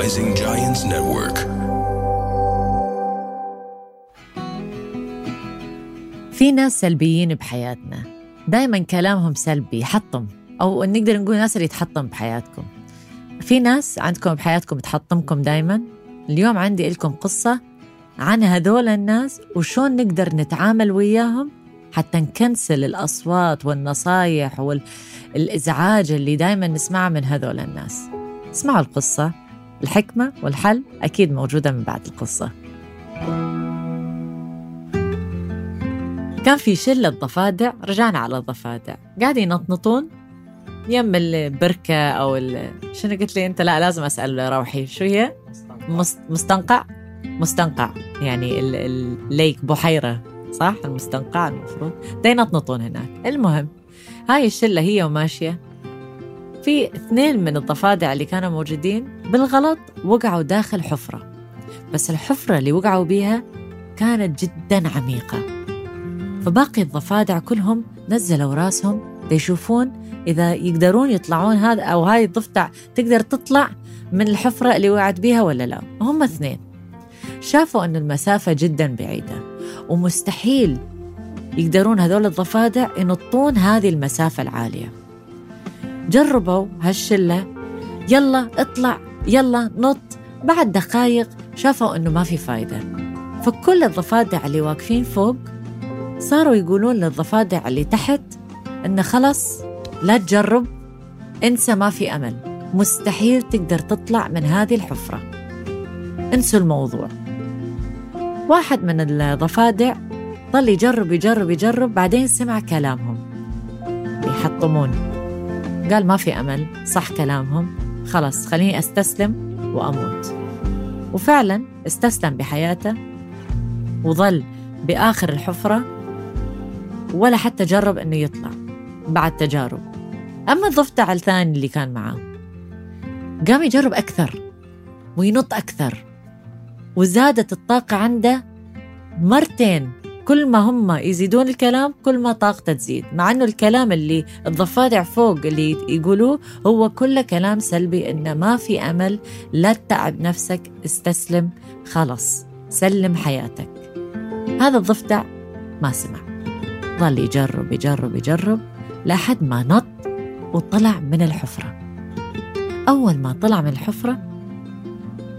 Rising Giants Network. في ناس سلبيين بحياتنا. دايما كلامهم سلبي يحطم أو نقدر نقول ناس اللي تحطم بحياتكم. في ناس عندكم بحياتكم تحطمكم دايما. اليوم عندي لكم قصة عن هذول الناس وشون نقدر نتعامل وياهم حتى نكنسل الأصوات والنصايح والإزعاج اللي دايما نسمعه من هذول الناس. اسمعوا القصة. الحكمة والحل أكيد موجودة من بعد القصة. كان في شلة ضفادع رجعنا على الضفادع قاعد ينطنطون. يم البركة أو ال... شنو قلت لي أنت؟ لا لازم أسأل روحي. شو هي؟ مست... مستنقع؟ مستنقع. يعني ال... الليك بحيرة صح؟ المستنقع المفروض. دا ينطنطون هناك. المهم هاي الشلة هي وماشية. في اثنين من الضفادع اللي كانوا موجودين بالغلط وقعوا داخل حفرة. بس الحفرة اللي وقعوا بيها كانت جدا عميقة. فباقي الضفادع كلهم نزلوا راسهم. ليشوفون إذا يقدرون يطلعون هذا أو هاي الضفدع تقدر تطلع من الحفرة اللي وقعت بيها ولا لا. هم اثنين. شافوا أن المسافة جدا بعيدة. ومستحيل يقدرون هذول الضفادع ينطون هذه المسافة العالية. جربوا هالشلة. يلا اطلع يلا نط. بعد دقايق شافوا أنه ما في فايدة. فكل الضفادع اللي واقفين فوق صاروا يقولون للضفادع اللي تحت انه خلص لا تجرب انسى ما في أمل. مستحيل تقدر تطلع من هذه الحفرة. انسوا الموضوع. واحد من الضفادع ظل يجرب يجرب يجرب بعدين سمع كلامهم. يحطمون. قال ما في أمل صح كلامهم. خلص خليني أستسلم وأموت. وفعلا استسلم بحياته وظل بآخر الحفرة ولا حتى جرب إنه يطلع بعد تجارب. أما الضفدع الثاني اللي كان معاه قام يجرب أكثر وينط أكثر وزادت الطاقة عنده مرتين. كل ما هم يزيدون الكلام كل ما طاقته تزيد. مع إنه الكلام اللي الضفادع فوق اللي يقولوه هو كله كلام سلبي إنه ما في أمل. لا تتعب نفسك استسلم. خلص سلم حياتك. هذا الضفدع ما سمع. ظل يجرب يجرب يجرب لحد ما نط وطلع من الحفرة. أول ما طلع من الحفرة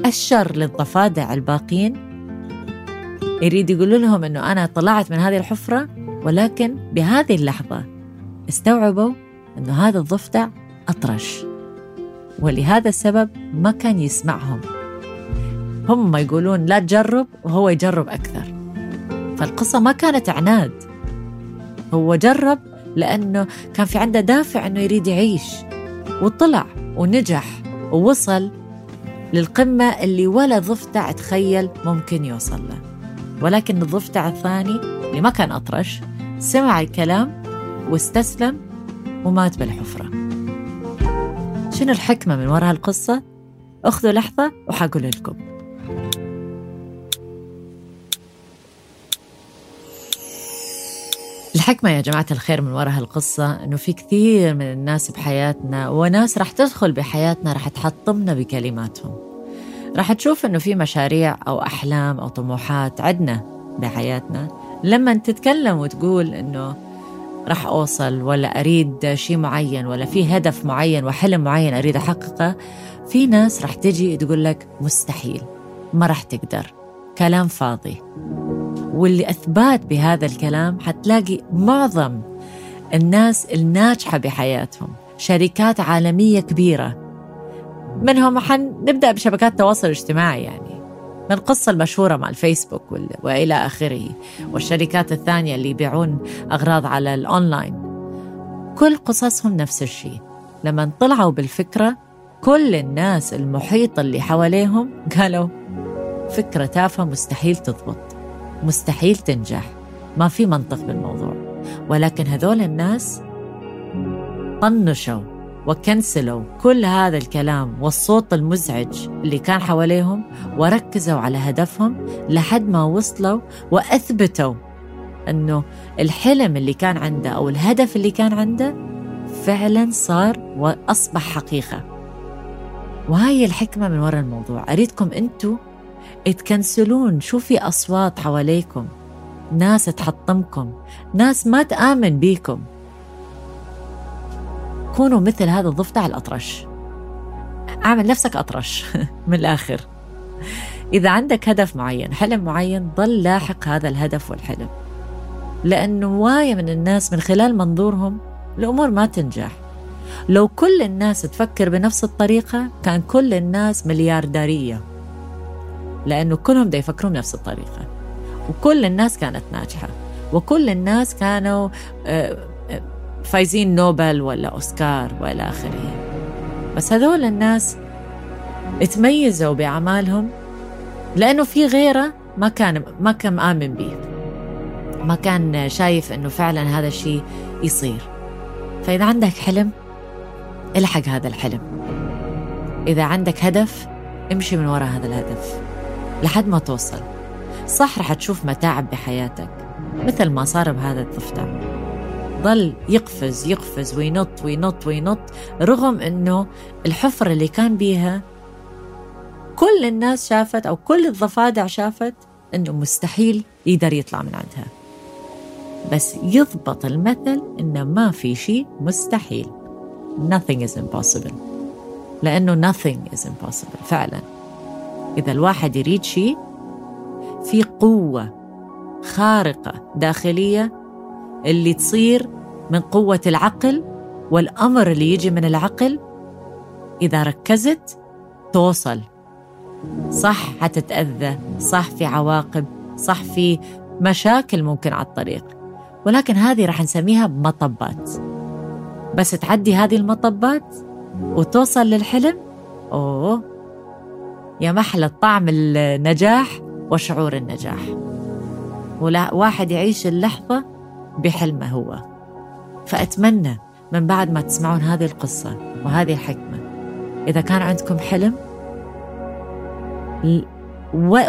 أشر للضفادع الباقين يريد يقول لهم أنه أنا طلعت من هذه الحفرة ولكن بهذه اللحظة استوعبوا أنه هذا الضفدع أطرش. ولهذا السبب ما كان يسمعهم. هم يقولون لا تجرب وهو يجرب أكثر. فالقصة ما كانت عناد. هو جرب لأنه كان في عنده دافع أنه يريد يعيش. وطلع ونجح ووصل للقمة اللي ولا ضفدع تخيل ممكن يوصل له. ولكن الضفدع الثاني اللي ما كان أطرش. سمع الكلام واستسلم ومات بالحفرة. شنو الحكمة من وراء القصة؟ أخذوا لحظة وحقول لكم. الحكمة يا جماعة الخير من وراء هالقصة إنه في كثير من الناس بحياتنا وناس رح تدخل بحياتنا رح تحطمنا بكلماتهم. رح تشوف إنه في مشاريع أو أحلام أو طموحات عدنا بحياتنا. لما تتكلم وتقول إنه رح أوصل ولا أريد شيء معين ولا في هدف معين وحلم معين أريد أحققه في ناس رح تجي تقول لك مستحيل ما رح تقدر كلام فاضي. واللي أثبات بهذا الكلام حتلاقي معظم الناس الناجحة بحياتهم شركات عالمية كبيرة منهم حنبدأ بشبكات التواصل الاجتماعي يعني من القصة المشهورة مع الفيسبوك وإلى آخره والشركات الثانية اللي يبيعون أغراض على الأونلاين. كل قصصهم نفس الشيء. لما طلعوا بالفكرة كل الناس المحيطة اللي حواليهم قالوا فكرة تافهة مستحيل تضبط مستحيل تنجح ما في منطق بالموضوع. ولكن هذول الناس طنشوا وكنسلوا كل هذا الكلام والصوت المزعج اللي كان حواليهم وركزوا على هدفهم لحد ما وصلوا وأثبتوا إنه الحلم اللي كان عنده أو الهدف اللي كان عنده فعلا صار وأصبح حقيقة. وهاي الحكمة من وراء الموضوع. أريدكم أنتم تكنسلون. شو في أصوات حواليكم. ناس تحطمكم. ناس ما تآمن بيكم. كونوا مثل هذا الضفدع الأطرش. أعمل نفسك أطرش. من الآخر. إذا عندك هدف معين حلم معين ضل لاحق هذا الهدف والحلم. لأنه واية من الناس من خلال منظورهم الأمور ما تنجح. لو كل الناس تفكر بنفس الطريقة كان كل الناس مليارديرية لأنه كلهم دا يفكرون بنفس الطريقة. وكل الناس كانت ناجحة. وكل الناس كانوا آه، فايزين نوبل ولا أوسكار وإلى آخره. بس هذول الناس تميزوا بأعمالهم لأنه في غيره ما كان ما كان آمن به ما كان شايف إنه فعلا هذا الشيء يصير. فإذا عندك حلم إلحق هذا الحلم. إذا عندك هدف امشي من وراء هذا الهدف لحد ما توصل. صح رح تشوف متاعب بحياتك مثل ما صار بهذا الضفدع. ضل يقفز يقفز وينط وينط وينط رغم إنه الحفرة اللي كان بيها كل الناس شافت أو كل الضفادع شافت إنه مستحيل يقدر يطلع من عندها. بس يضبط المثل إنه ما في شيء مستحيل. Nothing is impossible. لأنه nothing is impossible فعلا. إذا الواحد يريد شيء في قوة خارقة داخلية اللي تصير من قوة العقل والأمر اللي يجي من العقل إذا ركزت توصل. صح حتتأذى صح في عواقب صح في مشاكل ممكن على الطريق. ولكن هذه راح نسميها مطبات. بس تعدي هذه المطبات وتوصل للحلم أوه يا محلى طعم النجاح وشعور النجاح. ولا واحد يعيش اللحظة بحلمه هو. فأتمنى من بعد ما تسمعون هذه القصة وهذه الحكمة إذا كان عندكم حلم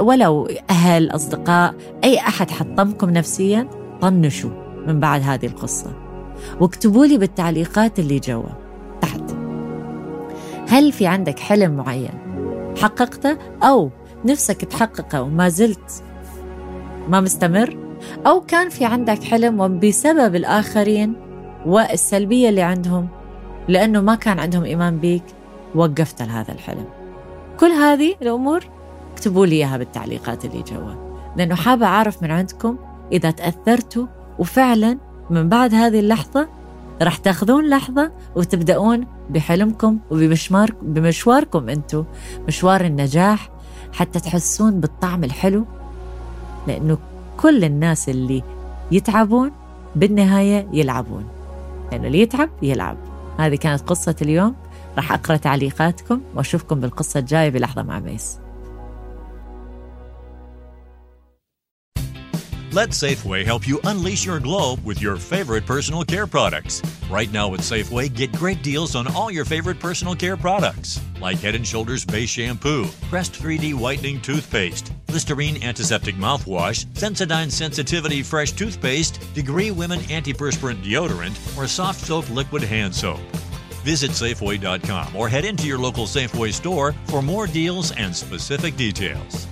ولو أهل أصدقاء أي أحد حطمكم نفسيا طنشوا من بعد هذه القصة. واكتبوا لي بالتعليقات اللي جوا تحت. هل في عندك حلم معين حققته أو نفسك تحققه وما زلت ما مستمر؟ أو كان في عندك حلم وبسبب الآخرين والسلبية اللي عندهم لأنه ما كان عندهم إيمان بيك وقفت هذا الحلم. كل هذه الأمور اكتبوا لي إياها بالتعليقات اللي جوا لأنه حابة أعرف من عندكم إذا تأثرتوا وفعلا من بعد هذه اللحظة رح تأخذون لحظة وتبدأون بحلمكم وبمشواركم أنتم مشوار النجاح حتى تحسون بالطعم الحلو لأنه كل الناس اللي يتعبون بالنهاية يلعبون لأنه اللي يتعب يلعب هذه كانت قصة اليوم راح أقرأ تعليقاتكم وأشوفكم بالقصة الجاية بلحظة مع ميس Let Safeway help you unleash your glow with your favorite personal care products. Right now at Safeway, get great deals on all your favorite personal care products, like Head & Shoulders Base Shampoo, Crest 3D Whitening Toothpaste, Listerine Antiseptic Mouthwash, Sensodyne Sensitivity Fresh Toothpaste, Degree Women Antiperspirant Deodorant, or Soft Soap Liquid Hand Soap. Visit Safeway.com or head into your local Safeway store for more deals and specific details.